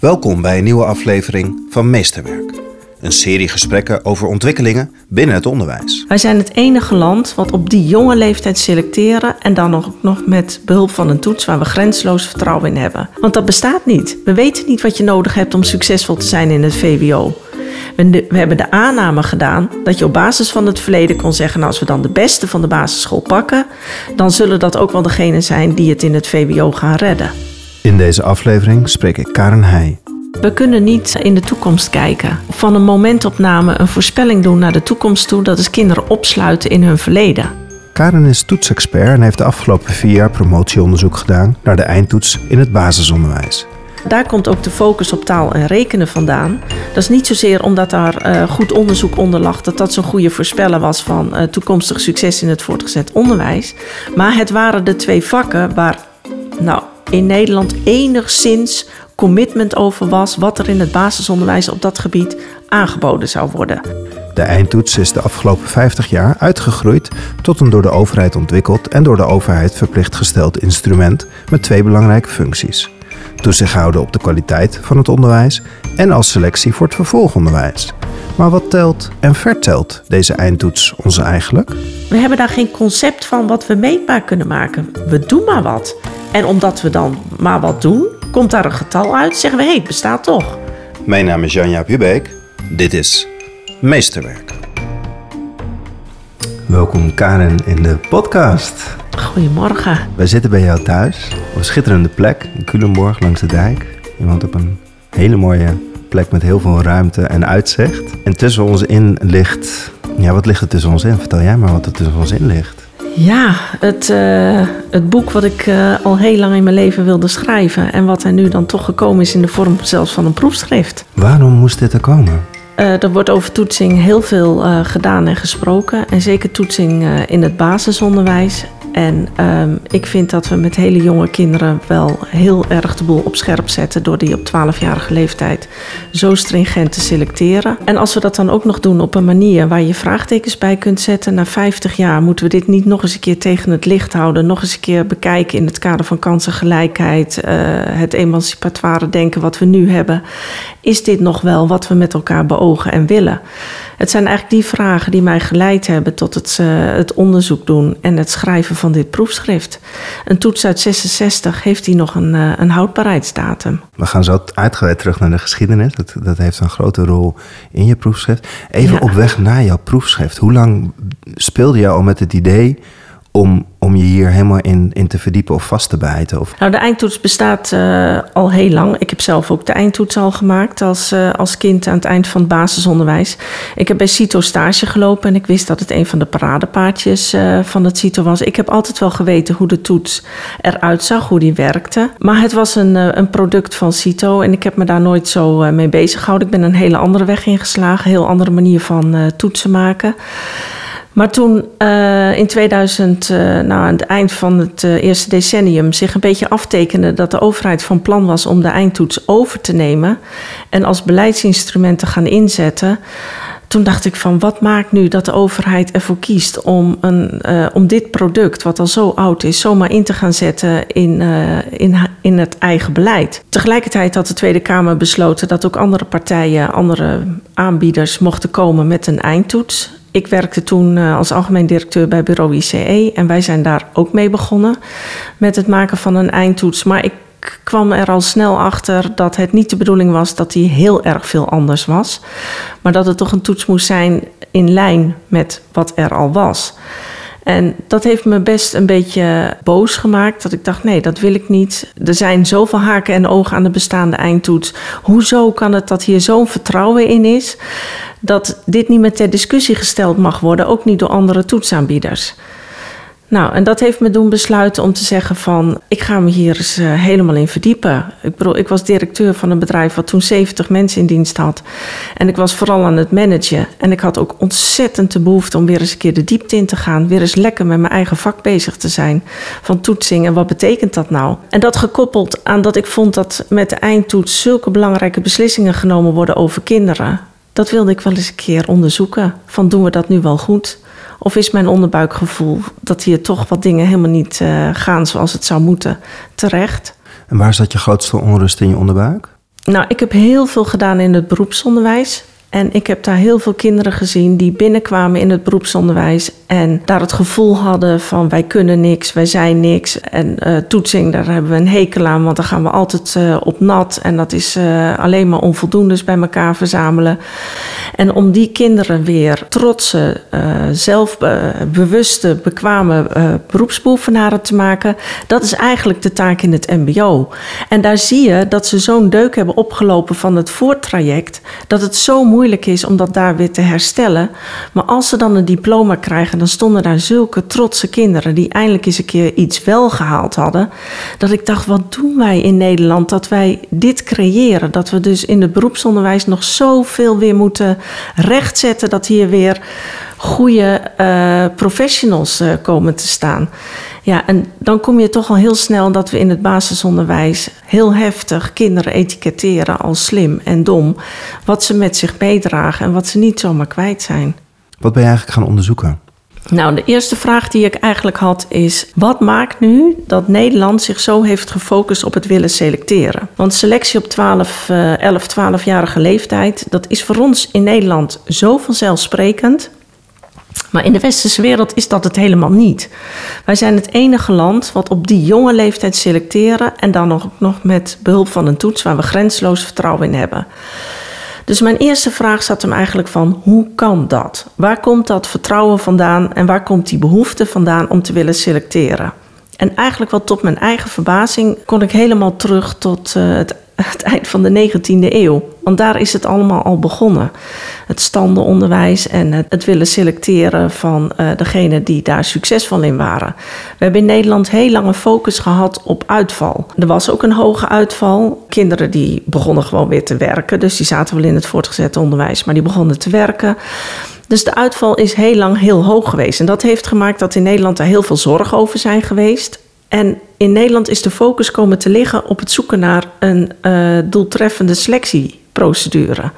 Welkom bij een nieuwe aflevering van Meesterwerk. Een serie gesprekken over ontwikkelingen binnen het onderwijs. Wij zijn het enige land wat op die jonge leeftijd selecteren en dan nog, nog met behulp van een toets waar we grenzeloos vertrouwen in hebben. Want dat bestaat niet. We weten niet wat je nodig hebt om succesvol te zijn in het VWO. We, we hebben de aanname gedaan dat je op basis van het verleden kon zeggen: nou, als we dan de beste van de basisschool pakken, dan zullen dat ook wel degenen zijn die het in het VWO gaan redden. In deze aflevering spreek ik Karen Heij. We kunnen niet in de toekomst kijken. Van een momentopname een voorspelling doen naar de toekomst toe, dat is kinderen opsluiten in hun verleden. Karen is toetsexpert en heeft de afgelopen vier jaar promotieonderzoek gedaan naar de eindtoets in het basisonderwijs. Daar komt ook de focus op taal en rekenen vandaan. Dat is niet zozeer omdat daar uh, goed onderzoek onder lag dat dat zo'n goede voorspeller was van uh, toekomstig succes in het voortgezet onderwijs. Maar het waren de twee vakken waar nou, in Nederland enigszins commitment over was wat er in het basisonderwijs op dat gebied aangeboden zou worden. De eindtoets is de afgelopen 50 jaar uitgegroeid tot een door de overheid ontwikkeld en door de overheid verplicht gesteld instrument met twee belangrijke functies. Toezicht houden op de kwaliteit van het onderwijs en als selectie voor het vervolgonderwijs. Maar wat telt en vertelt deze eindtoets ons eigenlijk? We hebben daar geen concept van wat we meetbaar kunnen maken. We doen maar wat. En omdat we dan maar wat doen, komt daar een getal uit, zeggen we hé, hey, het bestaat toch. Mijn naam is Janja Hubeek. Dit is Meesterwerk. Welkom Karen in de podcast. Goedemorgen. Wij zitten bij jou thuis op een schitterende plek in Culemborg langs de dijk. Je woont op een hele mooie plek met heel veel ruimte en uitzicht. En tussen ons in ligt... Ja, wat ligt er tussen ons in? Vertel jij maar wat er tussen ons in ligt. Ja, het, uh, het boek wat ik uh, al heel lang in mijn leven wilde schrijven. En wat er nu dan toch gekomen is in de vorm zelfs van een proefschrift. Waarom moest dit er komen? Uh, er wordt over toetsing heel veel gedaan en gesproken. En zeker toetsing in het basisonderwijs. En um, ik vind dat we met hele jonge kinderen wel heel erg de boel op scherp zetten door die op 12-jarige leeftijd zo stringent te selecteren. En als we dat dan ook nog doen op een manier waar je vraagtekens bij kunt zetten, na 50 jaar moeten we dit niet nog eens een keer tegen het licht houden, nog eens een keer bekijken in het kader van kansengelijkheid, uh, het emancipatoire denken wat we nu hebben. Is dit nog wel wat we met elkaar beogen en willen? Het zijn eigenlijk die vragen die mij geleid hebben tot het, uh, het onderzoek doen en het schrijven van dit proefschrift. Een toets uit 66 heeft hij nog een, uh, een houdbaarheidsdatum. We gaan zo uitgebreid terug naar de geschiedenis. Dat, dat heeft een grote rol in je proefschrift. Even ja. op weg naar jouw proefschrift. Hoe lang speelde je al met het idee om, om je hier helemaal in, in te verdiepen of vast te bijten? Of... Nou, de eindtoets bestaat uh, al heel lang. Ik heb zelf ook de eindtoets al gemaakt als, uh, als kind aan het eind van het basisonderwijs. Ik heb bij CITO stage gelopen en ik wist dat het een van de paradepaardjes uh, van het CITO was. Ik heb altijd wel geweten hoe de toets eruit zag, hoe die werkte. Maar het was een, een product van CITO en ik heb me daar nooit zo mee bezig gehouden. Ik ben een hele andere weg ingeslagen, een heel andere manier van toetsen maken. Maar toen uh, in 2000, uh, nou, aan het eind van het uh, eerste decennium, zich een beetje aftekende dat de overheid van plan was om de eindtoets over te nemen en als beleidsinstrument te gaan inzetten. Toen dacht ik van wat maakt nu dat de overheid ervoor kiest om, een, om dit product, wat al zo oud is, zomaar in te gaan zetten in, in, in het eigen beleid. Tegelijkertijd had de Tweede Kamer besloten dat ook andere partijen, andere aanbieders mochten komen met een eindtoets. Ik werkte toen als algemeen directeur bij bureau ICE en wij zijn daar ook mee begonnen met het maken van een eindtoets. Maar ik kwam er al snel achter dat het niet de bedoeling was dat die heel erg veel anders was, maar dat het toch een toets moest zijn in lijn met wat er al was. En dat heeft me best een beetje boos gemaakt. Dat ik dacht, nee, dat wil ik niet. Er zijn zoveel haken en ogen aan de bestaande eindtoets. Hoezo kan het dat hier zo'n vertrouwen in is? Dat dit niet meer ter discussie gesteld mag worden, ook niet door andere toetsaanbieders. Nou, en dat heeft me doen besluiten om te zeggen van... ik ga me hier eens uh, helemaal in verdiepen. Ik bedoel, ik was directeur van een bedrijf wat toen 70 mensen in dienst had. En ik was vooral aan het managen. En ik had ook ontzettend de behoefte om weer eens een keer de diepte in te gaan. Weer eens lekker met mijn eigen vak bezig te zijn. Van toetsing en wat betekent dat nou? En dat gekoppeld aan dat ik vond dat met de eindtoets... zulke belangrijke beslissingen genomen worden over kinderen... dat wilde ik wel eens een keer onderzoeken. Van doen we dat nu wel goed... Of is mijn onderbuikgevoel dat hier toch wat dingen helemaal niet uh, gaan zoals het zou moeten terecht? En waar zat je grootste onrust in je onderbuik? Nou, ik heb heel veel gedaan in het beroepsonderwijs. En ik heb daar heel veel kinderen gezien die binnenkwamen in het beroepsonderwijs en daar het gevoel hadden van wij kunnen niks, wij zijn niks. En uh, toetsing, daar hebben we een hekel aan, want dan gaan we altijd uh, op nat en dat is uh, alleen maar onvoldoendes bij elkaar verzamelen. En om die kinderen weer trotse, zelfbewuste, bekwame beroepsbeoefenaren te maken, dat is eigenlijk de taak in het MBO. En daar zie je dat ze zo'n deuk hebben opgelopen van het voortraject, dat het zo moeilijk is om dat daar weer te herstellen. Maar als ze dan een diploma krijgen, dan stonden daar zulke trotse kinderen die eindelijk eens een keer iets wel gehaald hadden. Dat ik dacht, wat doen wij in Nederland dat wij dit creëren? Dat we dus in het beroepsonderwijs nog zoveel weer moeten rechtzetten dat hier weer goede uh, professionals uh, komen te staan. Ja, en dan kom je toch al heel snel dat we in het basisonderwijs heel heftig kinderen etiketteren als slim en dom. Wat ze met zich meedragen en wat ze niet zomaar kwijt zijn. Wat ben je eigenlijk gaan onderzoeken? Nou, de eerste vraag die ik eigenlijk had is: wat maakt nu dat Nederland zich zo heeft gefocust op het willen selecteren? Want selectie op 12, 11, 12-jarige leeftijd, dat is voor ons in Nederland zo vanzelfsprekend. Maar in de westerse wereld is dat het helemaal niet. Wij zijn het enige land wat op die jonge leeftijd selecteren en dan nog, nog met behulp van een toets waar we grenzeloos vertrouwen in hebben. Dus mijn eerste vraag zat hem eigenlijk van hoe kan dat? Waar komt dat vertrouwen vandaan en waar komt die behoefte vandaan om te willen selecteren? En eigenlijk wel tot mijn eigen verbazing kon ik helemaal terug tot uh, het het eind van de 19e eeuw. Want daar is het allemaal al begonnen. Het standenonderwijs en het, willen selecteren van uh, degenen die daar succesvol in waren. We hebben in Nederland heel lang een focus gehad op uitval. Er was ook een hoge uitval. Kinderen die begonnen gewoon weer te werken. Dus die zaten wel in het voortgezet onderwijs, maar die begonnen te werken. Dus de uitval is heel lang heel hoog geweest. En dat heeft gemaakt dat in Nederland daar heel veel zorgen over zijn geweest. En in Nederland is de focus komen te liggen op het zoeken naar een uh, doeltreffende selectieprocedure.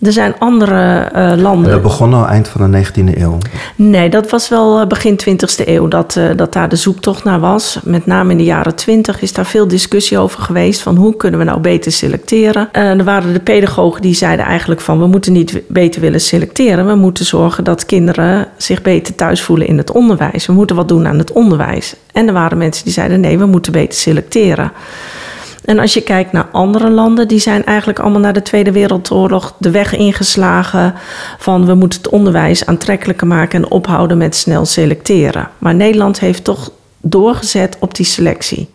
Er zijn andere uh, landen. dat begon al eind van de 19e eeuw? Nee, dat was wel eh, begin 20e eeuw dat, uh, dat daar de zoektocht naar was. Met name in de jaren 20 is daar veel discussie over geweest. Van hoe kunnen we nou beter selecteren? Uh, er waren de pedagogen die zeiden eigenlijk van we moeten niet beter willen selecteren. We moeten zorgen dat kinderen zich beter thuis voelen in het onderwijs. We moeten wat doen aan het onderwijs. En er waren mensen die zeiden nee, we moeten beter selecteren. En als je kijkt naar andere landen, die zijn eigenlijk allemaal na de Tweede Wereldoorlog de weg ingeslagen van we moeten het onderwijs aantrekkelijker maken en ophouden met snel selecteren. Maar Nederland heeft toch doorgezet op die selectie.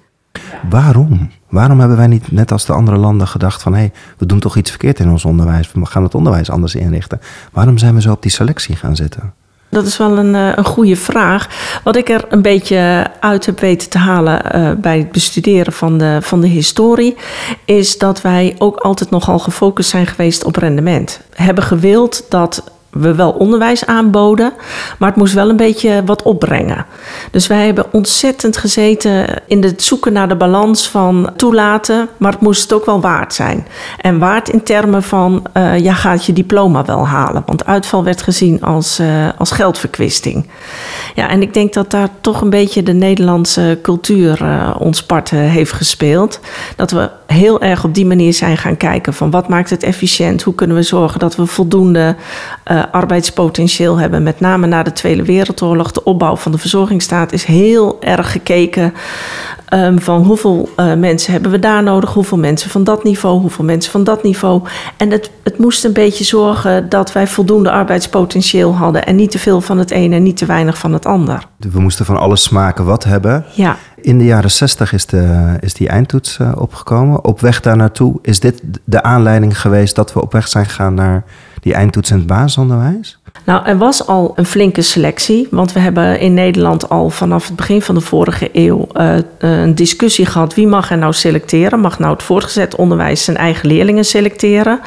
Waarom? Waarom hebben wij niet net als de andere landen gedacht van hé, hey, we doen toch iets verkeerd in ons onderwijs, we gaan het onderwijs anders inrichten? Waarom zijn we zo op die selectie gaan zitten? Dat is wel een, eh, een goede vraag. Wat ik er een beetje uit heb weten te halen uh, bij het bestuderen van de, van de historie, is dat wij ook altijd nogal gefocust zijn geweest op rendement. Hebben gewild dat we wel onderwijs aanboden, maar het moest wel een beetje wat opbrengen. Dus wij hebben ontzettend gezeten in het zoeken naar de balans van toelaten, maar het moest ook wel waard zijn. En waard in termen van, uh, ja, gaat je diploma wel halen? Want uitval werd gezien als, uh, als geldverkwisting. Ja, en ik denk dat daar toch een beetje de Nederlandse cultuur uh, ons part heeft gespeeld. Dat we heel erg op die manier zijn gaan kijken van wat maakt het efficiënt? Hoe kunnen we zorgen dat we voldoende arbeidspotentieel hebben? Met name na de Tweede Wereldoorlog, de opbouw van de verzorgingsstaat is heel erg gekeken um, van hoeveel uh, mensen hebben we daar nodig, hoeveel mensen van dat niveau, hoeveel mensen van dat niveau. En het, het moest een beetje zorgen dat wij voldoende arbeidspotentieel hadden en niet te veel van het ene en niet te weinig van het ander. We moesten van alles smaken wat hebben. Ja. In de jaren 60 is, de, is die eindtoets uh, opgekomen. Op weg daar naartoe is dit de aanleiding geweest dat we op weg zijn gegaan naar die eindtoets in het basisonderwijs? Nou, er was al een flinke selectie, want we hebben in Nederland al vanaf het begin van de vorige eeuw uh, een discussie gehad wie mag er nou selecteren. Mag nou het voortgezet onderwijs zijn eigen leerlingen selecteren?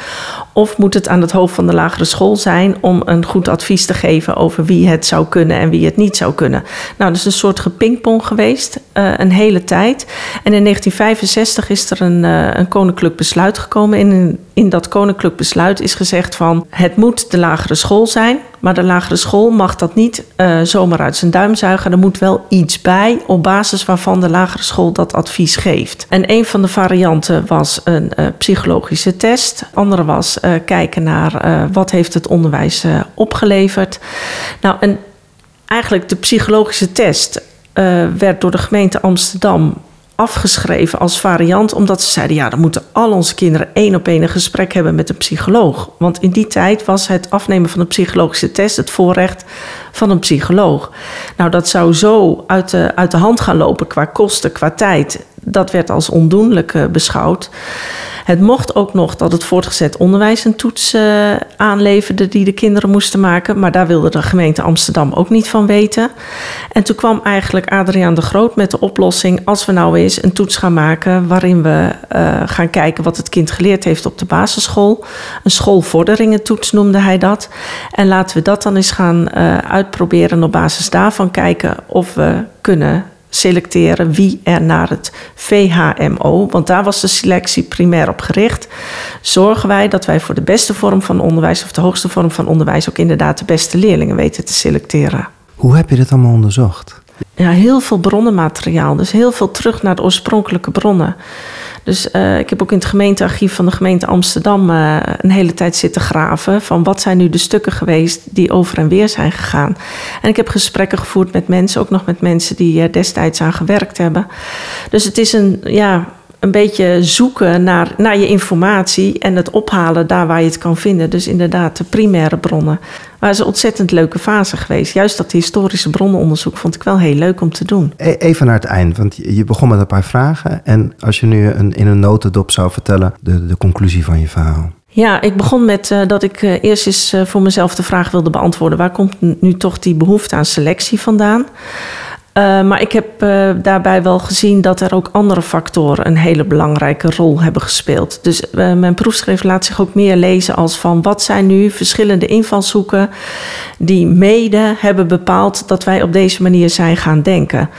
Of moet het aan het hoofd van de lagere school zijn om een goed advies te geven over wie het zou kunnen en wie het niet zou kunnen? Nou, dat is een soort gepingpong geweest, uh, een hele tijd. En in 1965 is er een, een koninklijk besluit gekomen. In, in dat koninklijk besluit is gezegd van het moet de lagere school zijn Maar de lagere school mag dat niet uh, zomaar uit zijn duim zuigen. Er moet wel iets bij op basis waarvan de lagere school dat advies geeft. En een van de varianten was een uh, psychologische test. Andere was uh, kijken naar wat heeft het onderwijs opgeleverd. Nou, en eigenlijk de psychologische test werd door de gemeente Amsterdam afgeschreven als variant, omdat ze zeiden: ja, dan moeten al onze kinderen één op één een gesprek hebben met een psycholoog. Want in die tijd was het afnemen van een psychologische test het voorrecht van een psycholoog. Nou, dat zou zo uit de, uit de hand gaan lopen qua kosten, qua tijd. Dat werd als ondoenlijk uh, beschouwd. Het mocht ook nog dat het voortgezet onderwijs een toets uh, aanleverde die de kinderen moesten maken. Maar daar wilde de gemeente Amsterdam ook niet van weten. En toen kwam eigenlijk Adriaan de Groot met de oplossing: als we nou eens een toets gaan maken waarin we uh, gaan kijken wat het kind geleerd heeft op de basisschool. Een schoolvorderingentoets noemde hij dat. En laten we dat dan eens gaan uh, uitproberen en op basis daarvan kijken of we kunnen selecteren wie er naar het VHMO, want daar was de selectie primair op gericht, zorgen wij dat wij voor de beste vorm van onderwijs of de hoogste vorm van onderwijs ook inderdaad de beste leerlingen weten te selecteren. Hoe heb je dit allemaal onderzocht? Ja, heel veel bronnenmateriaal, dus heel veel terug naar de oorspronkelijke bronnen. Dus uh, ik heb ook in het gemeentearchief van de gemeente Amsterdam uh, een hele tijd zitten graven. Van wat zijn nu de stukken geweest die over en weer zijn gegaan. En ik heb gesprekken gevoerd met mensen, ook nog met mensen die er destijds aan gewerkt hebben. Dus het is een, ja, een beetje zoeken naar, naar je informatie en het ophalen daar waar je het kan vinden. Dus inderdaad, de primaire bronnen. Maar het is een ontzettend leuke fase geweest. Juist dat historische bronnenonderzoek vond ik wel heel leuk om te doen. E, even naar het eind, want je begon met een paar vragen. En als je nu een, in een notendop zou vertellen de, de conclusie van je verhaal. Ja, ik begon met uh, dat ik uh, eerst eens uh, voor mezelf de vraag wilde beantwoorden: waar komt nu toch die behoefte aan selectie vandaan? Uh, maar ik heb uh, daarbij wel gezien dat er ook andere factoren een hele belangrijke rol hebben gespeeld. Dus uh, mijn proefschrift laat zich ook meer lezen als van wat zijn nu verschillende invalshoeken die mede hebben bepaald dat wij op deze manier zijn gaan denken.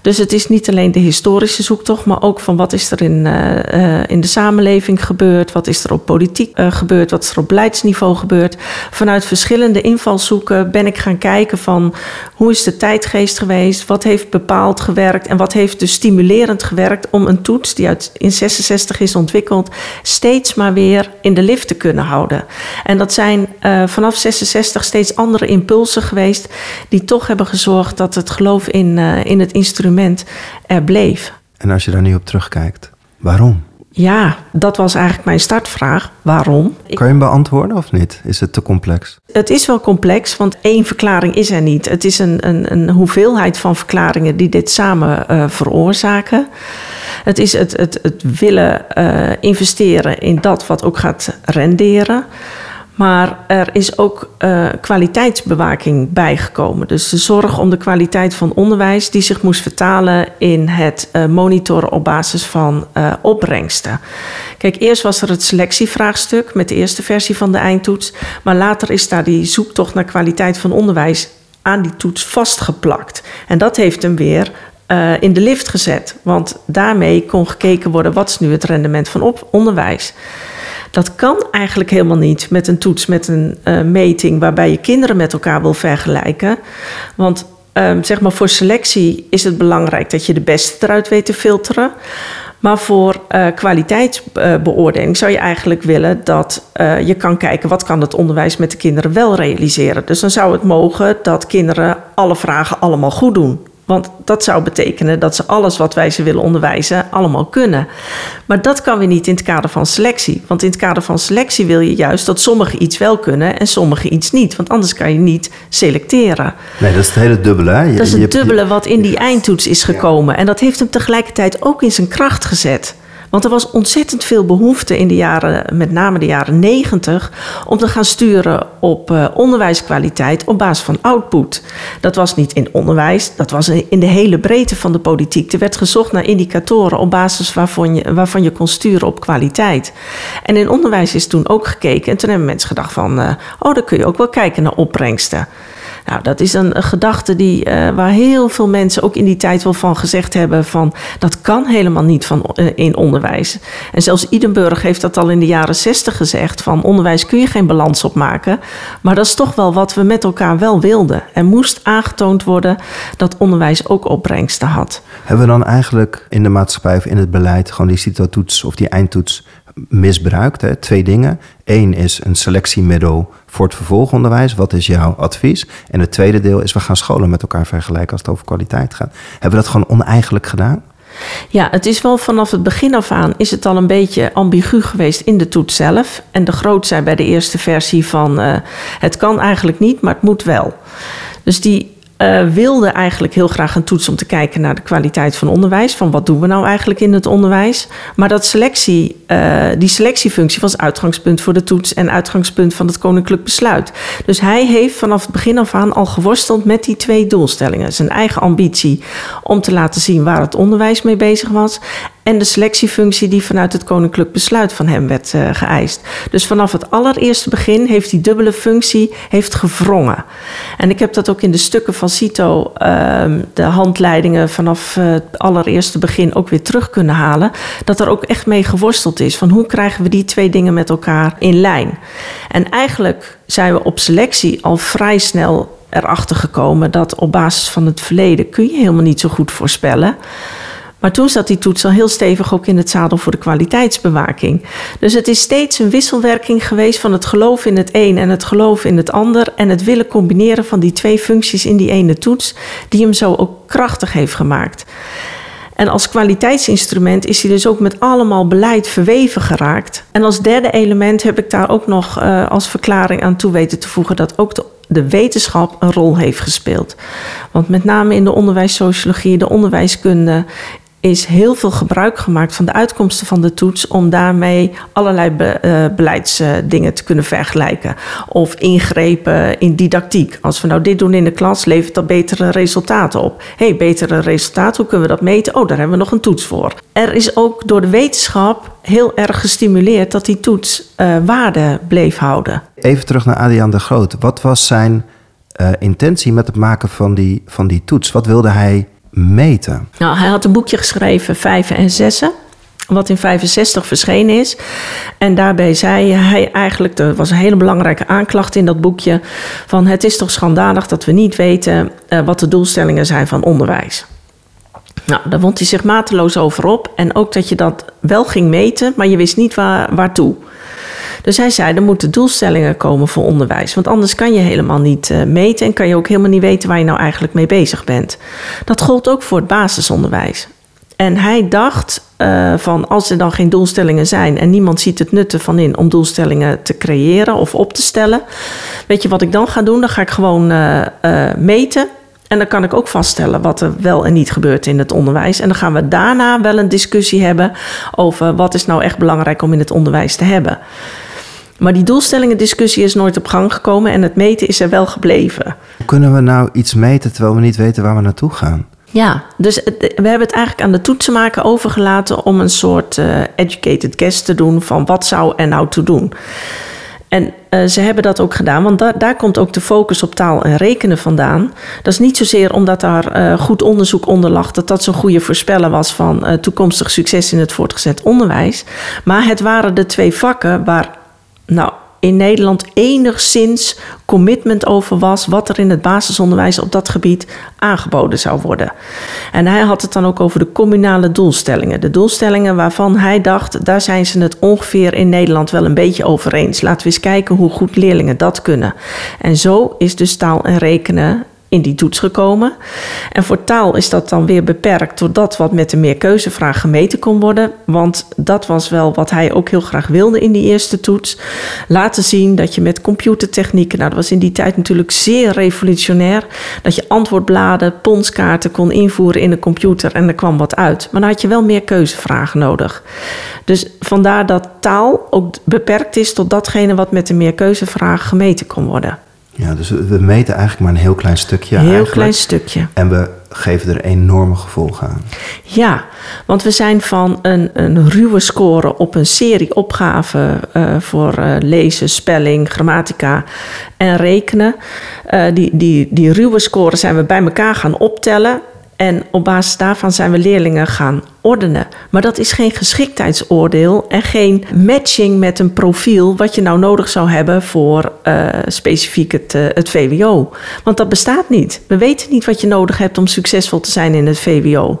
Dus het is niet alleen de historische zoektocht, maar ook van wat is er in, uh, in de samenleving gebeurd, wat is er op politiek gebeurd, wat is er op beleidsniveau gebeurd. Vanuit verschillende invalshoeken ben ik gaan kijken van hoe is de tijdgeest geweest, wat heeft bepaald gewerkt en wat heeft dus stimulerend gewerkt om een toets die uit in 66 is ontwikkeld, steeds maar weer in de lift te kunnen houden. En dat zijn uh, vanaf 66 steeds andere impulsen geweest die toch hebben gezorgd dat het geloof in, in het instrument er bleef. En als je daar nu op terugkijkt, waarom? Ja, dat was eigenlijk mijn startvraag. Waarom? Kan je hem beantwoorden of niet? Is het te complex? Het is wel complex, want één verklaring is er niet. Het is een, een, een hoeveelheid van verklaringen die dit samen uh, veroorzaken. Het is het, het, het willen uh, investeren in dat wat ook gaat renderen. Maar er is ook uh, kwaliteitsbewaking bijgekomen. Dus de zorg om de kwaliteit van onderwijs, die zich moest vertalen in het uh, monitoren op basis van uh, opbrengsten. Kijk, eerst was er het selectievraagstuk met de eerste versie van de eindtoets. Maar later is daar die zoektocht naar kwaliteit van onderwijs aan die toets vastgeplakt. En dat heeft hem weer in de lift gezet. Want daarmee kon gekeken worden wat is nu het rendement van op onderwijs. Dat kan eigenlijk helemaal niet met een toets, met een uh, meting waarbij je kinderen met elkaar wil vergelijken. Want um, zeg maar voor selectie is het belangrijk dat je de beste eruit weet te filteren. Maar voor uh, kwaliteitsbeoordeling zou je eigenlijk willen dat uh, je kan kijken wat kan het onderwijs met de kinderen wel realiseren. Dus dan zou het mogen dat kinderen alle vragen allemaal goed doen. Want dat zou betekenen dat ze alles wat wij ze willen onderwijzen allemaal kunnen. Maar dat kan weer niet in het kader van selectie. Want in het kader van selectie wil je juist dat sommigen iets wel kunnen en sommigen iets niet. Want anders kan je niet selecteren. Nee, dat is het hele dubbele. Hè? Je, dat is het dubbele wat in die eindtoets is gekomen. En dat heeft hem tegelijkertijd ook in zijn kracht gezet. Want er was ontzettend veel behoefte in de jaren, met name de jaren negentig, om te gaan sturen op uh, onderwijskwaliteit op basis van output. Dat was niet in onderwijs, dat was in de hele breedte van de politiek. Er werd gezocht naar indicatoren op basis waarvan je, waarvan je kon sturen op kwaliteit. En in onderwijs is toen ook gekeken en toen hebben mensen gedacht van, uh, oh, dan kun je ook wel kijken naar opbrengsten. Nou, dat is een, gedachte die, uh, waar heel veel mensen ook in die tijd wel van gezegd hebben van dat kan helemaal niet van, uh, in onderwijs. En zelfs Idenburg heeft dat al in de jaren zestig gezegd van onderwijs kun je geen balans opmaken. Maar dat is toch wel wat we met elkaar wel wilden. Er moest aangetoond worden dat onderwijs ook opbrengsten had. Hebben we dan eigenlijk in de maatschappij of in het beleid gewoon die CITO-toets of die eindtoets misbruikt? Hè? Twee dingen. Eén is een selectiemiddel voor het vervolgonderwijs. Wat is jouw advies? En het tweede deel is we gaan scholen met elkaar vergelijken als het over kwaliteit gaat. Hebben we dat gewoon oneigenlijk gedaan? Ja, het is wel vanaf het begin af aan is het al een beetje ambigu geweest in de toets zelf. En de groot bij de eerste versie van uh, het kan eigenlijk niet, maar het moet wel. Dus die uh, wilde eigenlijk heel graag een toets om te kijken naar de kwaliteit van onderwijs. Van wat doen we nou eigenlijk in het onderwijs? Maar dat selectie, uh, die selectiefunctie was uitgangspunt voor de toets en uitgangspunt van het koninklijk besluit. Dus hij heeft vanaf het begin af aan al geworsteld met die twee doelstellingen. Zijn eigen ambitie om te laten zien waar het onderwijs mee bezig was en de selectiefunctie die vanuit het koninklijk besluit van hem werd uh, geëist. Dus vanaf het allereerste begin heeft die dubbele functie heeft gevrongen. En ik heb dat ook in de stukken van CITO, uh, de handleidingen vanaf het allereerste begin ook weer terug kunnen halen. Dat er ook echt mee geworsteld is van hoe krijgen we die twee dingen met elkaar in lijn. En eigenlijk zijn we op selectie al vrij snel erachter gekomen dat op basis van het verleden kun je helemaal niet zo goed voorspellen. Maar toen zat die toets al heel stevig ook in het zadel voor de kwaliteitsbewaking. Dus het is steeds een wisselwerking geweest van het geloof in het een en het geloof in het ander. En het willen combineren van die twee functies in die ene toets, die hem zo ook krachtig heeft gemaakt. En als kwaliteitsinstrument is hij dus ook met allemaal beleid verweven geraakt. En als derde element heb ik daar ook nog uh, als verklaring aan toe weten te voegen dat ook de de wetenschap een rol heeft gespeeld. Want met name in de onderwijssociologie, de onderwijskunde, is heel veel gebruik gemaakt van de uitkomsten van de toets om daarmee allerlei be, uh, beleidsdingen te kunnen vergelijken. Of ingrepen in didactiek. Als we nou dit doen in de klas, levert dat betere resultaten op. hey, betere resultaten, hoe kunnen we dat meten? Oh, daar hebben we nog een toets voor. Er is ook door de wetenschap heel erg gestimuleerd dat die toets uh, waarde bleef houden. Even terug naar Adriaan de Groot. Wat was zijn uh, intentie met het maken van die, van die toets? Wat wilde hij meten? Nou, hij had een boekje geschreven, Vijven en Zessen. Wat in 65 verschenen is. En daarbij zei hij eigenlijk, er was een hele belangrijke aanklacht in dat boekje. Van het is toch schandalig dat we niet weten uh, wat de doelstellingen zijn van onderwijs. Nou, daar wond hij zich mateloos over op. En ook dat je dat wel ging meten, maar je wist niet waar, waartoe. Dus hij zei, er moeten doelstellingen komen voor onderwijs. Want anders kan je helemaal niet uh, meten en kan je ook helemaal niet weten waar je nou eigenlijk mee bezig bent. Dat gold ook voor het basisonderwijs. En hij dacht uh, van als er dan geen doelstellingen zijn en niemand ziet het nutten van in om doelstellingen te creëren of op te stellen. Weet je wat ik dan ga doen? Dan ga ik gewoon uh, meten. En dan kan ik ook vaststellen wat er wel en niet gebeurt in het onderwijs. En dan gaan we daarna wel een discussie hebben over wat is nou echt belangrijk om in het onderwijs te hebben. Maar die doelstellingendiscussie is nooit op gang gekomen en het meten is er wel gebleven. Hoe kunnen we nou iets meten terwijl we niet weten waar we naartoe gaan? Ja, dus we hebben het eigenlijk aan de toetsenmaker overgelaten om een soort uh, educated guess te doen van wat zou er nou toe doen. En uh, ze hebben dat ook gedaan, want da daar komt ook de focus op taal en rekenen vandaan. Dat is niet zozeer omdat daar uh, goed onderzoek onder lag, dat dat zo'n goede voorspeller was van uh, toekomstig succes in het voortgezet onderwijs. Maar het waren de twee vakken waar nou, in Nederland enigszins commitment over was wat er in het basisonderwijs op dat gebied aangeboden zou worden. En hij had het dan ook over de communale doelstellingen. De doelstellingen waarvan hij dacht, daar zijn ze het ongeveer in Nederland wel een beetje over eens. Laten we eens kijken hoe goed leerlingen dat kunnen. En zo is dus taal en rekenen in die toets gekomen. En voor taal is dat dan weer beperkt door dat wat met de meerkeuzevraag gemeten kon worden. Want dat was wel wat hij ook heel graag wilde in die eerste toets. Laten zien dat je met computertechnieken, nou dat was in die tijd natuurlijk zeer revolutionair, dat je antwoordbladen, ponskaarten kon invoeren in de computer en er kwam wat uit. Maar dan had je wel meer keuzevragen nodig. Dus vandaar dat taal ook beperkt is tot datgene wat met de meerkeuzevraag gemeten kon worden. Ja, dus we meten eigenlijk maar een heel klein stukje. Heel eigenlijk. klein stukje. En we geven er enorme gevolgen aan. Ja, want we zijn van een, een ruwe score op een serie opgaven eh, voor eh, lezen, spelling, grammatica en rekenen. Eh, die, die, die ruwe score zijn we bij elkaar gaan optellen. En op basis daarvan zijn we leerlingen gaan Maar dat is geen geschiktheidsoordeel en geen matching met een profiel wat je nou nodig zou hebben voor eh, specifiek het, eh, het VWO. Want dat bestaat niet. We weten niet wat je nodig hebt om succesvol te zijn in het VWO.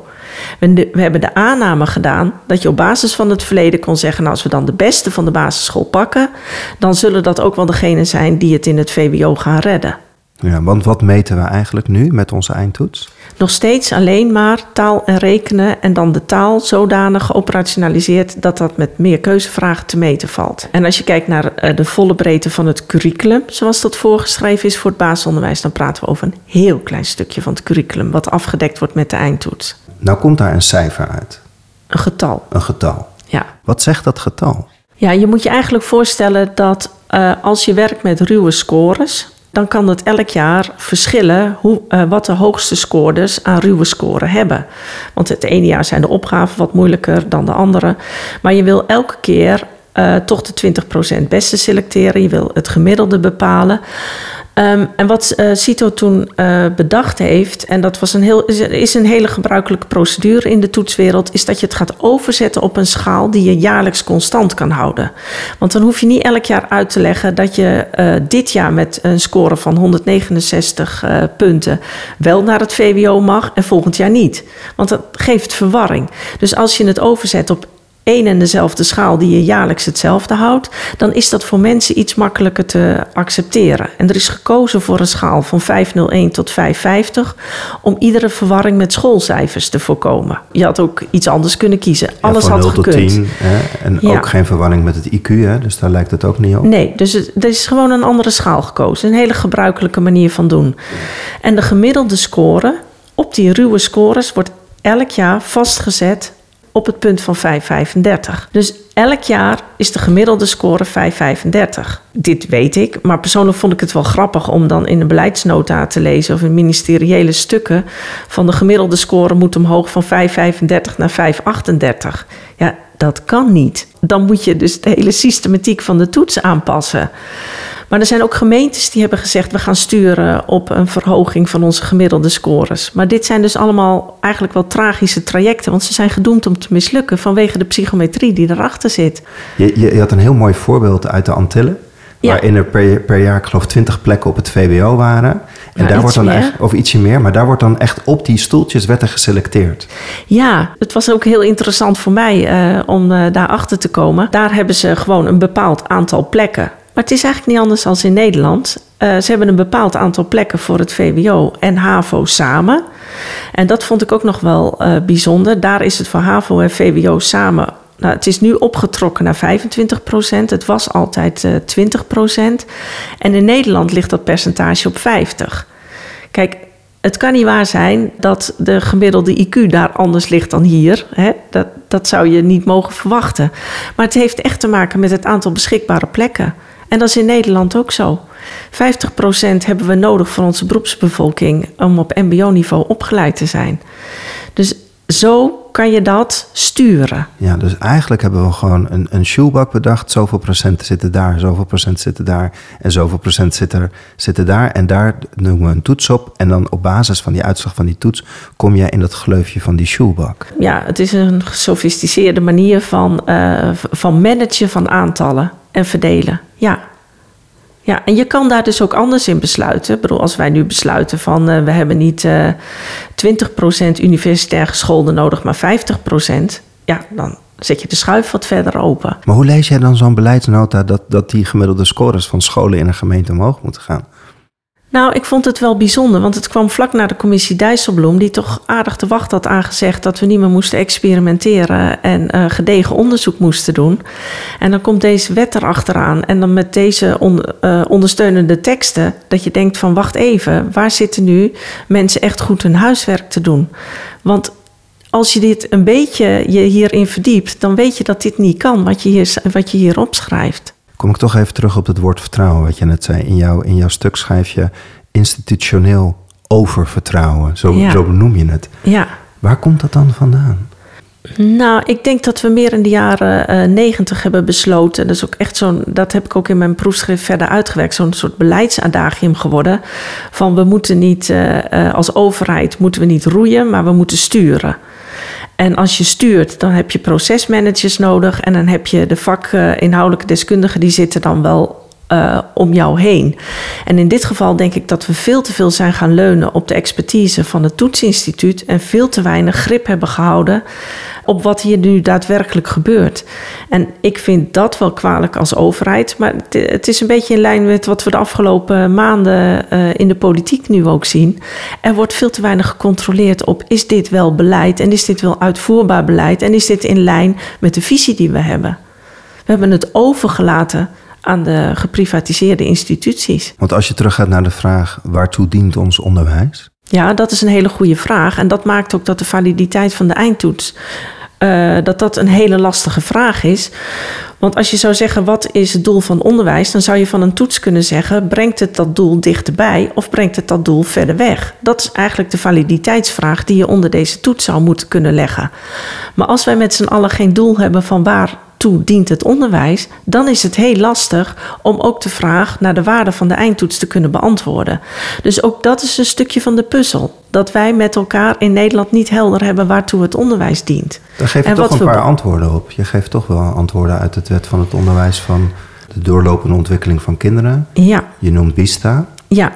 We hebben de aanname gedaan dat je op basis van het verleden kon zeggen: nou, als we dan de beste van de basisschool pakken, dan zullen dat ook wel degenen zijn die het in het VWO gaan redden. Ja, want wat meten we eigenlijk nu met onze eindtoets? Nog steeds alleen maar taal en rekenen en dan de taal zodanig geoperationaliseerd dat dat met meer keuzevragen te meten valt. En als je kijkt naar eh, de volle breedte van het curriculum, zoals dat voorgeschreven is voor het basisonderwijs, dan praten we over een heel klein stukje van het curriculum wat afgedekt wordt met de eindtoets. Nou komt daar een cijfer uit, Een getal, een getal. ja. Wat zegt dat getal? Ja, je moet je eigenlijk voorstellen dat eh, als je werkt met ruwe scores, dan kan het elk jaar verschillen hoe, eh, wat de hoogste scoorders aan ruwe scoren hebben. Want het ene jaar zijn de opgaven wat moeilijker dan de andere. Maar je wil elke keer eh, toch de 20% beste selecteren. Je wil het gemiddelde bepalen. Ehm, en wat eh, CITO toen eh, bedacht heeft, en dat was een heel, is, een hele gebruikelijke procedure in de toetswereld, is dat je het gaat overzetten op een schaal die je jaarlijks constant kan houden. Want dan hoef je niet elk jaar uit te leggen dat je eh, dit jaar met een score van 169 eh, punten wel naar het VWO mag en volgend jaar niet. Want dat geeft verwarring. Dus als je het overzet op één en dezelfde schaal die je jaarlijks hetzelfde houdt, dan is dat voor mensen iets makkelijker te accepteren. En er is gekozen voor een schaal van 501 tot 550 om iedere verwarring met schoolcijfers te voorkomen. Je had ook iets anders kunnen kiezen. Ja, Alles van had 0 tot gekund. 10. Hè? En Ja. ook geen verwarring met het IQ, hè? dus daar lijkt het ook niet op. Nee, dus het- er is gewoon een andere schaal gekozen. Een hele gebruikelijke manier van doen. En de gemiddelde score op die ruwe scores wordt elk jaar vastgezet op het punt van 5,35. Dus elk jaar is de gemiddelde score 5,35. Dit weet ik, maar persoonlijk vond ik het wel grappig om dan in een beleidsnota te lezen of in ministeriële stukken van de gemiddelde score moet omhoog van 5,35 naar 5,38. Ja, dat kan niet. Dan moet je dus de hele systematiek van de toets aanpassen. Maar er zijn ook gemeentes die hebben gezegd: we gaan sturen op een verhoging van onze gemiddelde scores. Maar dit zijn dus allemaal eigenlijk wel tragische trajecten, want ze zijn gedoemd om te mislukken vanwege de psychometrie die erachter zit. Je, je, je had een heel mooi voorbeeld uit de Antillen. Ja. Waarin er per, per jaar, ik geloof, 20 plekken op het VWO waren. En daar wordt dan meer. echt, of ietsje meer, maar daar wordt dan echt op die stoeltjes werd er geselecteerd. Ja, het was ook heel interessant voor mij eh, om eh, daarachter te komen. Daar hebben ze gewoon een bepaald aantal plekken. Maar het is eigenlijk niet anders dan in Nederland. Eh, ze hebben een bepaald aantal plekken voor het VWO en HAVO samen. En dat vond ik ook nog wel eh, bijzonder. Daar is het voor HAVO en VWO samen. Nou, het is nu opgetrokken naar 25 procent. Het was altijd eh 20 procent. En in Nederland ligt dat percentage op 50. Kijk, het kan niet waar zijn dat de gemiddelde IQ daar anders ligt dan hier. Hè? Dat, dat zou je niet mogen verwachten. Maar het heeft echt te maken met het aantal beschikbare plekken. En dat is in Nederland ook zo. 50% hebben we nodig voor onze beroepsbevolking om op MBO-niveau opgeleid te zijn. Dus zo kan je dat sturen. Ja, dus eigenlijk hebben we gewoon een, een shoebak bedacht. Zoveel procent zitten daar, zoveel procent zitten daar. En zoveel procent zitten, zitten daar. En daar noemen we een toets op. En dan op basis van die uitslag van die toets... kom jij in dat gleufje van die shoebak. Ja, het is een gesofisticeerde manier van, eh, van managen van aantallen en verdelen. Ja. Ja, en je kan daar dus ook anders in besluiten. Ik bedoel, als wij nu besluiten van eh, we hebben niet eh 20% universitair gescholden nodig, maar 50%. Ja, dan zet je de schuif wat verder open. Maar hoe lees jij dan zo'n beleidsnota... Dat, dat die gemiddelde scores van scholen in een gemeente omhoog moeten gaan? Nou, ik vond het wel bijzonder, want het kwam vlak na de commissie Dijsselbloem, die toch aardig te wacht had aangezegd dat we niet meer moesten experimenteren en eh, gedegen onderzoek moesten doen. En dan komt deze wet erachteraan en dan met deze eh, ondersteunende teksten, dat je denkt van wacht even, waar zitten nu mensen echt goed hun huiswerk te doen? Want als je dit een beetje je hierin verdiept, dan weet je dat dit niet kan wat je hier, wat je hier opschrijft. Kom ik toch even terug op het woord vertrouwen, wat je net zei. In, jou, in jouw stuk schrijf je institutioneel oververtrouwen. Zo, Ja. zo benoem je het. Ja. Waar komt dat dan vandaan? Nou, ik denk dat we meer in de jaren eh, negentig hebben besloten. Dat is ook echt zo'n, dat heb ik ook in mijn proefschrift verder uitgewerkt. Zo'n soort beleidsadagium geworden. Van we moeten niet eh, eh, als overheid moeten we niet roeien, maar we moeten sturen. En als je stuurt, dan heb je procesmanagers nodig. En dan heb je de vakinhoudelijke deskundigen, die zitten dan wel eh, om jou heen. En in dit geval denk ik dat we veel te veel zijn gaan leunen op de expertise van het toetsinstituut. En veel te weinig grip hebben gehouden op wat hier nu daadwerkelijk gebeurt. En ik vind dat wel kwalijk als overheid. Maar het- is een beetje in lijn met wat we de afgelopen maanden eh, in de politiek nu ook zien. Er wordt veel te weinig gecontroleerd op is dit wel beleid en is dit wel uitvoerbaar beleid en is dit in lijn met de visie die we hebben. We hebben het overgelaten aan de geprivatiseerde instituties. Want als je teruggaat naar de vraag, waartoe dient ons onderwijs? Ja, dat is een hele goede vraag. En dat maakt ook dat de validiteit van de eindtoets... eh, dat dat een hele lastige vraag is. Want als je zou zeggen, wat is het doel van onderwijs... dan zou je van een toets kunnen zeggen... brengt het dat doel dichterbij of brengt het dat doel verder weg? Dat is eigenlijk de validiteitsvraag die je onder deze toets zou moeten kunnen leggen. Maar als wij met z'n allen geen doel hebben van dient het onderwijs... dan is het heel lastig om ook de vraag naar de waarde van de eindtoets te kunnen beantwoorden. Dus ook dat is een stukje van de puzzel. Dat wij met elkaar in Nederland niet helder hebben waartoe het onderwijs dient. Daar geef je En toch een we- paar antwoorden op. Je geeft toch wel antwoorden uit het wet van het onderwijs van de doorlopende ontwikkeling van kinderen. Ja, Je noemt BISTA. ja.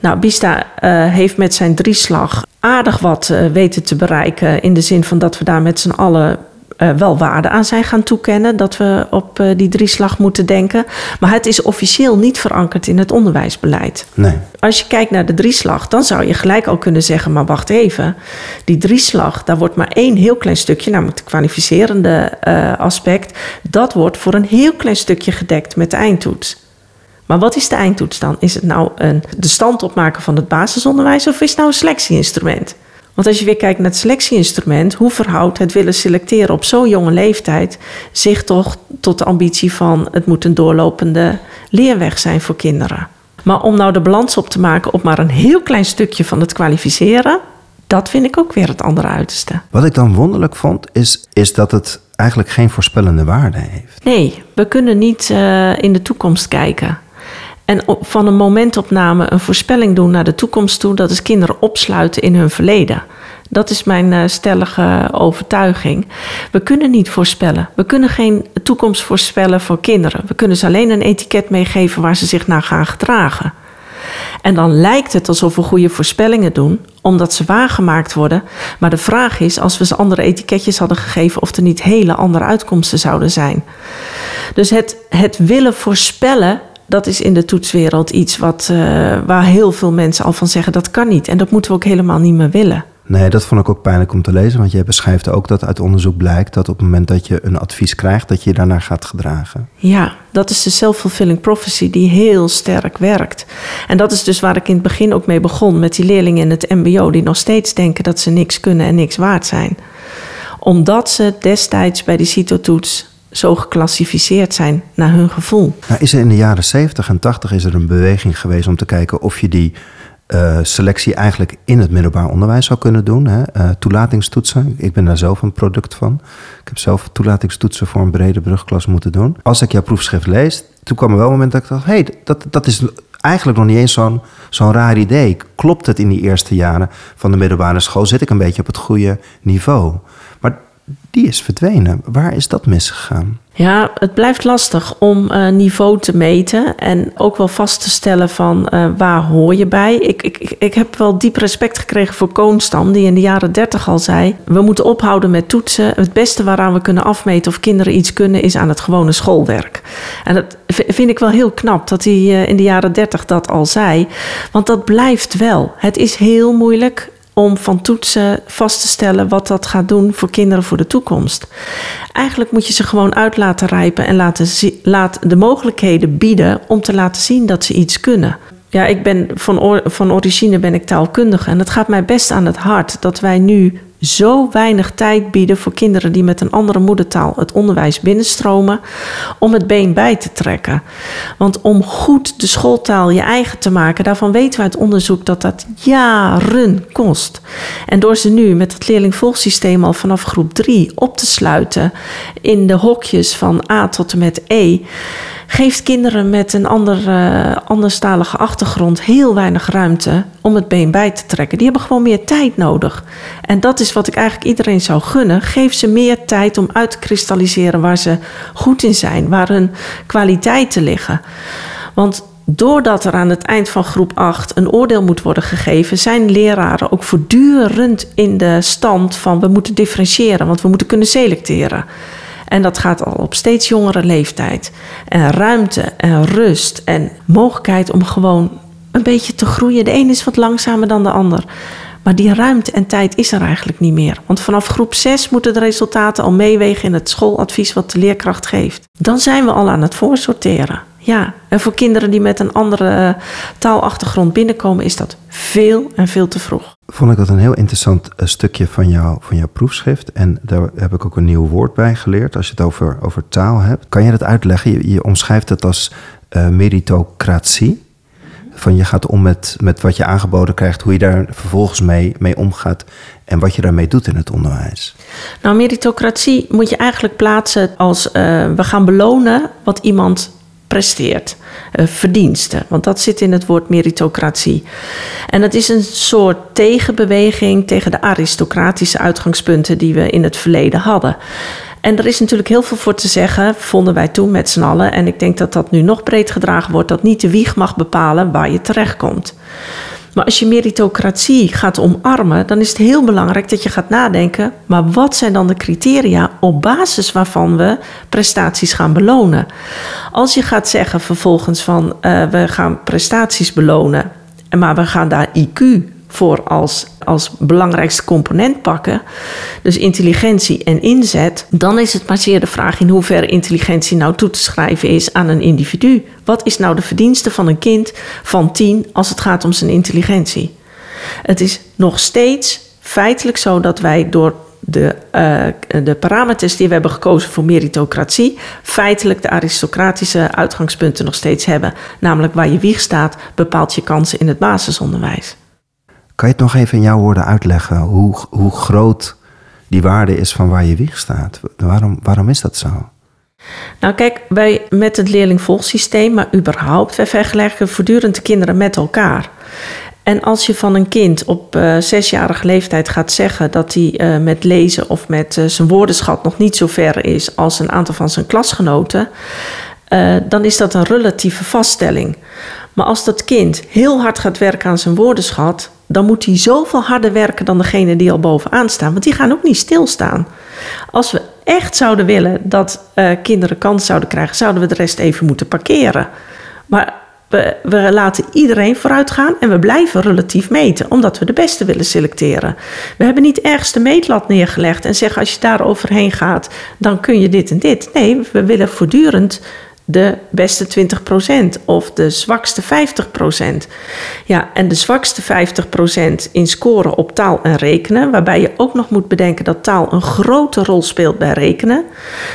Nou, Bista eh, heeft met zijn drieslag aardig wat eh, weten te bereiken. In de zin van dat we daar met z'n allen eh, wel waarde aan zijn gaan toekennen. Dat we op eh, die drieslag moeten denken. Maar het is officieel niet verankerd in het onderwijsbeleid. Nee. Als je kijkt naar de drieslag, dan zou je gelijk al kunnen zeggen: maar wacht even. Die drieslag, daar wordt maar één heel klein stukje, namelijk het kwalificerende eh, aspect. Dat wordt voor een heel klein stukje gedekt met de eindtoets. Maar wat is de eindtoets dan? Is het nou een, de stand opmaken van het basisonderwijs of is het nou een selectieinstrument? Want als je weer kijkt naar het selectieinstrument, hoe verhoudt het willen selecteren op zo'n jonge leeftijd zich toch tot de ambitie van het moet een doorlopende leerweg zijn voor kinderen? Maar om nou de balans op te maken op maar een heel klein stukje van het kwalificeren, dat vind ik ook weer het andere uiterste. Wat ik dan wonderlijk vond, is, is dat het eigenlijk geen voorspellende waarde heeft. Nee, we kunnen niet eh, in de toekomst kijken. En van een momentopname een voorspelling doen naar de toekomst toe, dat is kinderen opsluiten in hun verleden. Dat is mijn eh, stellige overtuiging. We kunnen niet voorspellen. We kunnen geen toekomst voorspellen voor kinderen. We kunnen ze alleen een etiket meegeven waar ze zich naar gaan gedragen. En dan lijkt het alsof we goede voorspellingen doen, omdat ze waargemaakt worden. Maar de vraag is, als we ze andere etiketjes hadden gegeven, of er niet hele andere uitkomsten zouden zijn. Dus het, het willen voorspellen, dat is in de toetswereld iets wat, eh, waar heel veel mensen al van zeggen dat kan niet. En dat moeten we ook helemaal niet meer willen. Nee, dat vond ik ook pijnlijk om te lezen, want jij beschrijft ook dat uit onderzoek blijkt dat op het moment dat je een advies krijgt, dat je je daarnaar gaat gedragen. Ja, dat is de self-fulfilling prophecy die heel sterk werkt. En dat is dus waar ik in het begin ook mee begon met die leerlingen in het MBO die nog steeds denken dat ze niks kunnen en niks waard zijn. Omdat ze destijds bij die CITO-toets zo geclassificeerd zijn naar hun gevoel. Nou, is er in de jaren 70 en 80 is er een beweging geweest om te kijken of je die eh, selectie eigenlijk in het middelbaar onderwijs zou kunnen doen. Hè? Eh, toelatingstoetsen. Ik ben daar zelf een product van. Ik heb zelf toelatingstoetsen voor een brede brugklas moeten doen. Als ik jouw proefschrift lees, toen kwam er wel een moment dat ik dacht: hé, hey, dat, dat is eigenlijk nog niet eens zo'n zo'n raar idee. Klopt het in die eerste jaren van de middelbare school? Zit ik een beetje op het goede niveau? Die is verdwenen. Waar is dat misgegaan? Ja, het blijft lastig om eh, niveau te meten en ook wel vast te stellen van eh, waar hoor je bij. Ik, ik, ik- heb wel diep respect gekregen voor Koonstam, die in de jaren dertig al zei: we moeten ophouden met toetsen. Het beste waaraan we kunnen afmeten of kinderen iets kunnen is aan het gewone schoolwerk. En dat vind ik wel heel knap dat hij eh, in de jaren dertig dat al zei, want dat blijft wel. Het is heel moeilijk om van toetsen vast te stellen wat dat gaat doen voor kinderen voor de toekomst. Eigenlijk moet je ze gewoon uit laten rijpen en laten laat de mogelijkheden bieden om te laten zien dat ze iets kunnen. Ja, ik ben van, van origine ben ik taalkundige en het gaat mij best aan het hart dat wij nu zo weinig tijd bieden voor kinderen die met een andere moedertaal het onderwijs binnenstromen, om het been bij te trekken. Want om goed de schooltaal je eigen te maken, daarvan weten we uit onderzoek dat dat jaren kost. En door ze nu met het leerlingvolgsysteem al vanaf groep 3 op te sluiten in de hokjes van A tot en met E geeft kinderen met een andere, uh, anderstalige achtergrond heel weinig ruimte om het been bij te trekken. Die hebben gewoon meer tijd nodig. En dat is wat ik eigenlijk iedereen zou gunnen. Geef ze meer tijd om uit te kristalliseren waar ze goed in zijn, waar hun kwaliteiten liggen. Want doordat er aan het eind van groep 8 een oordeel moet worden gegeven, zijn leraren ook voortdurend in de stand van we moeten differentiëren, want we moeten kunnen selecteren. En dat gaat al op steeds jongere leeftijd. En ruimte en rust en mogelijkheid om gewoon een beetje te groeien. De een is wat langzamer dan de ander. Maar die ruimte en tijd is er eigenlijk niet meer. Want vanaf groep 6 moeten de resultaten al meewegen in het schooladvies wat de leerkracht geeft. Dan zijn we al aan het voorsorteren. Ja, en voor kinderen die met een andere eh, taalachtergrond binnenkomen, is dat veel en veel te vroeg. Vond ik dat een heel interessant uh, stukje van, jou, van jouw proefschrift. En daar heb ik ook een nieuw woord bij geleerd als je het over, over taal hebt. Kan je dat uitleggen? Je, je omschrijft het als uh, meritocratie. Van je gaat om met, met wat je aangeboden krijgt, hoe je daar vervolgens mee, mee omgaat en wat je daarmee doet in het onderwijs. Nou, meritocratie moet je eigenlijk plaatsen als we gaan belonen wat iemand presteert. Uh, verdiensten, want dat zit in het woord meritocratie. En dat is een soort tegenbeweging tegen de aristocratische uitgangspunten die we in het verleden hadden. En er is natuurlijk heel veel voor te zeggen, vonden wij toen met z'n allen. En ik denk dat dat nu nog breed gedragen wordt, dat niet de wieg mag bepalen waar je terechtkomt. Maar als je meritocratie gaat omarmen, dan is het heel belangrijk dat je gaat nadenken: maar wat zijn dan de criteria op basis waarvan we prestaties gaan belonen? Als je gaat zeggen vervolgens van uh, we gaan prestaties belonen, maar we gaan daar IQ voor als, als belangrijkste component pakken, dus intelligentie en inzet, dan is het maar zeer de vraag in hoeverre intelligentie nou toe te schrijven is aan een individu. Wat is nou de verdienste van een kind van tien als het gaat om zijn intelligentie? Het is nog steeds feitelijk zo dat wij door de, uh, de parameters die we hebben gekozen voor meritocratie, feitelijk de aristocratische uitgangspunten nog steeds hebben. Namelijk waar je wieg staat, bepaalt je kansen in het basisonderwijs. Kan je het nog even in jouw woorden uitleggen hoe, hoe groot die waarde is van waar je wieg staat? Waarom, waarom is dat zo? Nou kijk, wij met het leerlingvolgsysteem, maar überhaupt, wij vergelijken voortdurend de kinderen met elkaar. En als je van een kind op uh, zesjarige leeftijd gaat zeggen dat hij uh, met lezen of met uh, zijn woordenschat nog niet zo ver is als een aantal van zijn klasgenoten, dan is dat een relatieve vaststelling. Maar als dat kind heel hard gaat werken aan zijn woordenschat, dan moet hij zoveel harder werken dan degene die al bovenaan staan. Want die gaan ook niet stilstaan. Als we echt zouden willen dat uh, kinderen kans zouden krijgen, zouden we de rest even moeten parkeren. Maar we, we, laten iedereen vooruit gaan en we blijven relatief meten, omdat we de beste willen selecteren. We hebben niet ergens de meetlat neergelegd en zeggen als je daar overheen gaat, dan kun je dit en dit. Nee, we willen voortdurend de beste 20% of de zwakste 50%. Ja, en de zwakste 50% in scoren op taal en rekenen, waarbij je ook nog moet bedenken dat taal een grote rol speelt bij rekenen,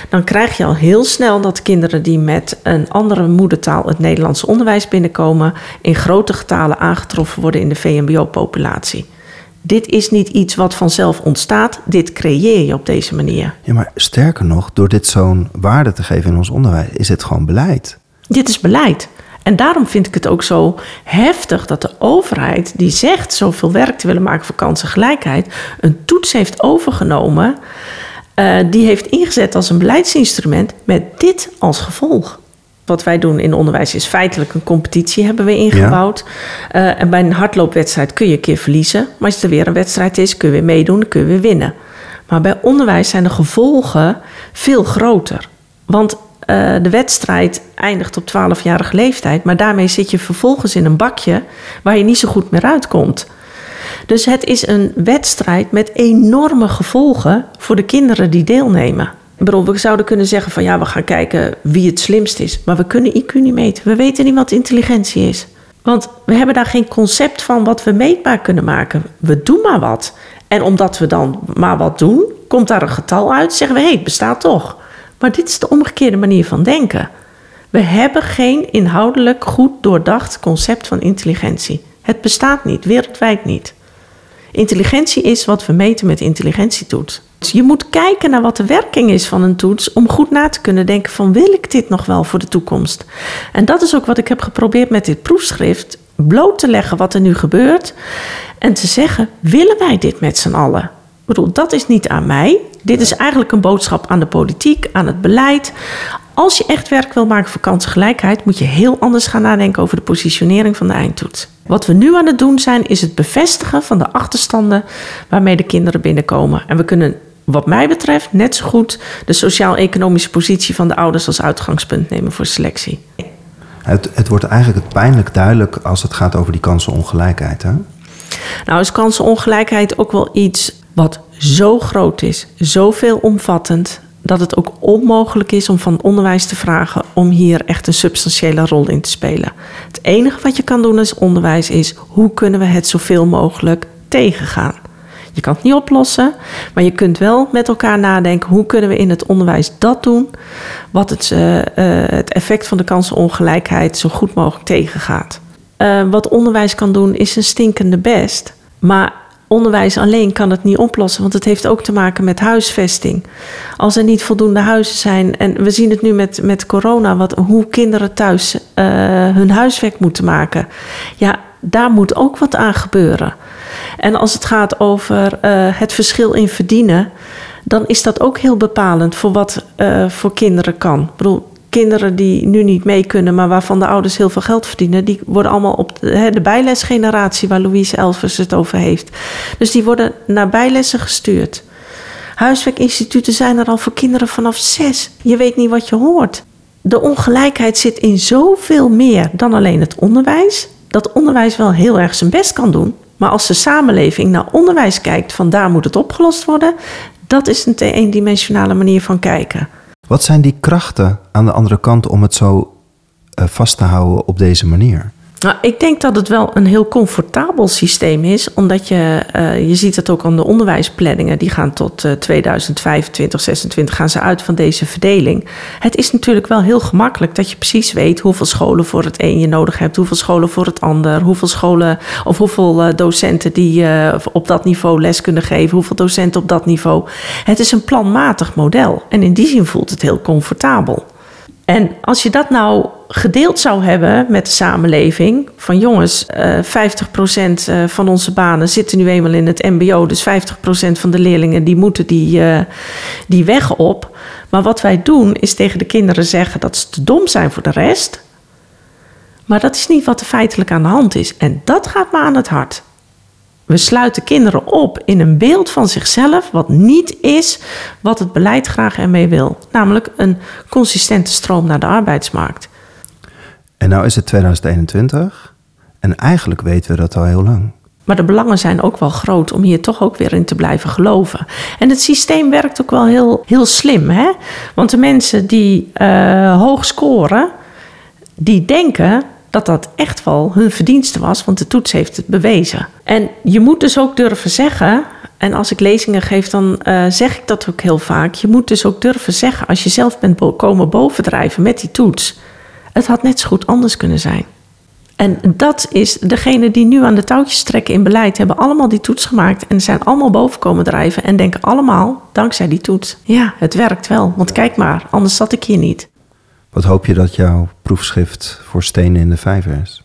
dan krijg je al heel snel dat kinderen die met een andere moedertaal het Nederlandse onderwijs binnenkomen, in grote getalen aangetroffen worden in de VMBO-populatie. Dit is niet iets wat vanzelf ontstaat, dit creëer je op deze manier. Ja, maar sterker nog, door dit zo'n waarde te geven in ons onderwijs, is het gewoon beleid. Dit is beleid. En daarom vind ik het ook zo heftig dat de overheid, die zegt zoveel werk te willen maken voor kansengelijkheid, een toets heeft overgenomen. Uh, die heeft ingezet als een beleidsinstrument met dit als gevolg wat wij doen in onderwijs is feitelijk een competitie hebben we ingebouwd. Ja. Uh, en bij een hardloopwedstrijd kun je een keer verliezen. Maar als er weer een wedstrijd is, kun je weer meedoen, kun je weer winnen. Maar bij onderwijs zijn de gevolgen veel groter. Want uh, de wedstrijd eindigt op 12-jarige leeftijd. Maar daarmee zit je vervolgens in een bakje waar je niet zo goed meer uitkomt. Dus het is een wedstrijd met enorme gevolgen voor de kinderen die deelnemen. Bedoel, we zouden kunnen zeggen van ja, we gaan kijken wie het slimst is. Maar we kunnen IQ niet meten. We weten niet wat intelligentie is. Want we hebben daar geen concept van wat we meetbaar kunnen maken. We doen maar wat. En omdat we dan maar wat doen, komt daar een getal uit, zeggen we hé, hey, het bestaat toch. Maar dit is de omgekeerde manier van denken. We hebben geen inhoudelijk goed doordacht concept van intelligentie. Het bestaat niet, wereldwijd niet. Intelligentie is wat we meten met intelligentietoets. Dus je moet kijken naar wat de werking is van een toets om goed na te kunnen denken van wil ik dit nog wel voor de toekomst? En dat is ook wat ik heb geprobeerd met dit proefschrift bloot te leggen wat er nu gebeurt en te zeggen willen wij dit met z'n allen? Bedoel, dat is niet aan mij. Dit is eigenlijk een boodschap aan de politiek, aan het beleid. Als je echt werk wil maken voor kansengelijkheid, moet je heel anders gaan nadenken over de positionering van de eindtoets. Wat we nu aan het doen zijn, is het bevestigen van de achterstanden waarmee de kinderen binnenkomen. En we kunnen, wat mij betreft, net zo goed de sociaal-economische positie van de ouders als uitgangspunt nemen voor selectie. Het, het wordt eigenlijk het pijnlijk duidelijk als het gaat over die kansenongelijkheid. Hè? Nou is kansenongelijkheid ook wel iets wat zo groot is, zo veelomvattend, dat het ook onmogelijk is om van onderwijs te vragen om hier echt een substantiële rol in te spelen. Het enige wat je kan doen als onderwijs is hoe kunnen we het zoveel mogelijk tegengaan. Je kan het niet oplossen, maar je kunt wel met elkaar nadenken hoe kunnen we in het onderwijs dat doen wat het, uh, uh, het effect van de kansenongelijkheid zo goed mogelijk tegengaat. Uh, wat onderwijs kan doen is een stinkende best, maar onderwijs alleen kan het niet oplossen, want het heeft ook te maken met huisvesting. Als er niet voldoende huizen zijn, en we zien het nu met, met corona, wat, hoe kinderen thuis uh, hun huiswerk moeten maken. Ja, daar moet ook wat aan gebeuren. En als het gaat over uh, het verschil in verdienen, dan is dat ook heel bepalend voor wat uh, voor kinderen kan. Ik bedoel, kinderen die nu niet mee kunnen, maar waarvan de ouders heel veel geld verdienen, die worden allemaal op de, de bijlesgeneratie waar Louise Elvers het over heeft. Dus die worden naar bijlessen gestuurd. Huiswerkinstituten zijn er al voor kinderen vanaf zes. Je weet niet wat je hoort. De ongelijkheid zit in zoveel meer dan alleen het onderwijs. Dat onderwijs wel heel erg zijn best kan doen. Maar als de samenleving naar onderwijs kijkt van daar moet het opgelost worden, dat is een eendimensionale manier van kijken. Wat zijn die krachten aan de andere kant om het zo uh, vast te houden op deze manier? Nou, ik denk dat het wel een heel comfortabel systeem is, omdat je, uh, je ziet het ook aan de onderwijsplanningen, die gaan tot uh, 2025, 26 gaan ze uit van deze verdeling. Het is natuurlijk wel heel gemakkelijk dat je precies weet hoeveel scholen voor het een je nodig hebt, hoeveel scholen voor het ander, hoeveel scholen of hoeveel uh, docenten die op dat niveau les kunnen geven, hoeveel docenten op dat niveau. Het is een planmatig model en in die zin voelt het heel comfortabel. En als je dat nou gedeeld zou hebben met de samenleving, van jongens, uh, 50% van onze banen zitten nu eenmaal in het MBO, dus 50% van de leerlingen die moeten die, uh, die weg op. Maar wat wij doen is tegen de kinderen zeggen dat ze te dom zijn voor de rest. Maar dat is niet wat er feitelijk aan de hand is. En dat gaat me aan het hart. We sluiten kinderen op in een beeld van zichzelf wat niet is wat het beleid graag ermee wil. Namelijk een consistente stroom naar de arbeidsmarkt. En nou is het 2021 en eigenlijk weten we dat al heel lang. Maar de belangen zijn ook wel groot om hier toch ook weer in te blijven geloven. En het systeem werkt ook wel heel, heel slim. Hè? Want de mensen die uh, hoog scoren, die denken dat dat echt wel hun verdienste was, want de toets heeft het bewezen. En je moet dus ook durven zeggen, en als ik lezingen geef, dan uh, zeg ik dat ook heel vaak. Je moet dus ook durven zeggen, als je zelf bent komen bovendrijven met die toets, het had net zo goed anders kunnen zijn. En dat is degene die nu aan de touwtjes trekken in beleid, hebben allemaal die toets gemaakt en zijn allemaal boven komen drijven en denken allemaal, dankzij die toets, ja, het werkt wel. Want kijk maar, anders zat ik hier niet. Wat hoop je dat jouw proefschrift voor stenen in de vijver is?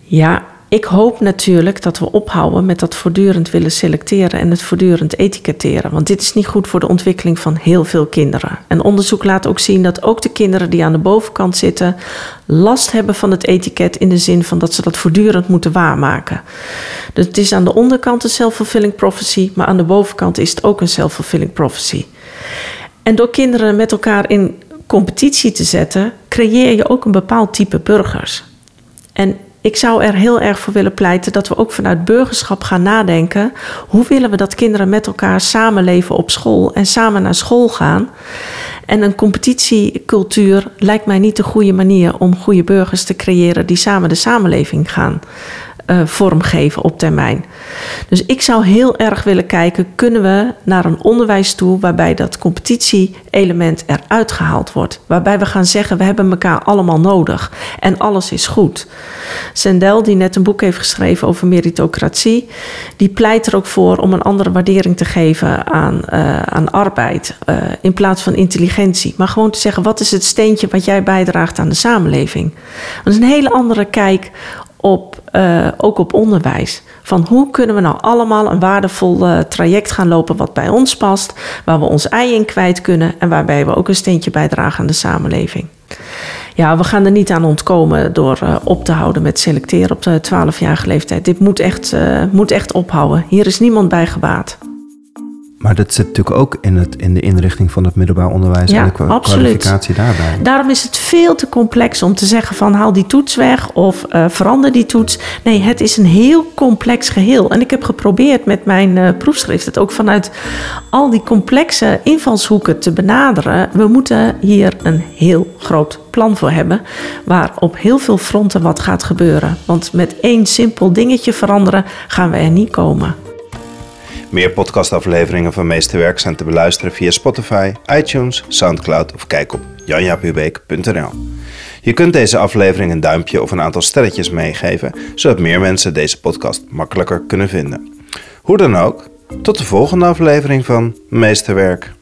Ja, ik hoop natuurlijk dat we ophouden met dat voortdurend willen selecteren en het voortdurend etiketteren. Want dit is niet goed voor de ontwikkeling van heel veel kinderen. En onderzoek laat ook zien dat ook de kinderen die aan de bovenkant zitten last hebben van het etiket in de zin van dat ze dat voortdurend moeten waarmaken. Dus het is aan de onderkant een self-fulfilling prophecy, maar aan de bovenkant is het ook een self-fulfilling prophecy. En door kinderen met elkaar in competitie te zetten, creëer je ook een bepaald type burgers. En ik zou er heel erg voor willen pleiten dat we ook vanuit burgerschap gaan nadenken. Hoe willen we dat kinderen met elkaar samenleven op school en samen naar school gaan? En een competitiecultuur lijkt mij niet de goede manier om goede burgers te creëren die samen de samenleving gaan uh, vormgeven op termijn. Dus ik zou heel erg willen kijken, kunnen we naar een onderwijs toe waarbij dat competitie-element eruit gehaald wordt. Waarbij we gaan zeggen, we hebben elkaar allemaal nodig en alles is goed. Sendel, die net een boek heeft geschreven over meritocratie, die pleit er ook voor om een andere waardering te geven aan, uh, aan arbeid uh, in plaats van intelligentie. Maar gewoon te zeggen, wat is het steentje wat jij bijdraagt aan de samenleving? Dat is een hele andere kijk op, uh, ook op onderwijs. Van hoe kunnen we nou allemaal een waardevol uh, traject gaan lopen wat bij ons past, waar we ons ei in kwijt kunnen en waarbij we ook een steentje bijdragen aan de samenleving. Ja, we gaan er niet aan ontkomen door uh, op te houden met selecteren op de 12-jarige leeftijd. Dit moet echt, moet echt ophouden. Hier is niemand bij gebaat. Maar dat zit natuurlijk ook in, het, in de inrichting van het middelbaar onderwijs ja, en de kwalificatie daarbij. Daarom is het veel te complex om te zeggen van haal die toets weg of uh, verander die toets. Nee, het is een heel complex geheel. En ik heb geprobeerd met mijn uh, proefschrift het ook vanuit al die complexe invalshoeken te benaderen. We moeten hier een heel groot plan voor hebben waar op heel veel fronten wat gaat gebeuren. Want met één simpel dingetje veranderen gaan we er niet komen. Meer podcastafleveringen van Meesterwerk zijn te beluisteren via Spotify, iTunes, Soundcloud of kijk op janjapubeek.nl. Je kunt deze aflevering een duimpje of een aantal sterretjes meegeven, zodat meer mensen deze podcast makkelijker kunnen vinden. Hoe dan ook, tot de volgende aflevering van Meesterwerk.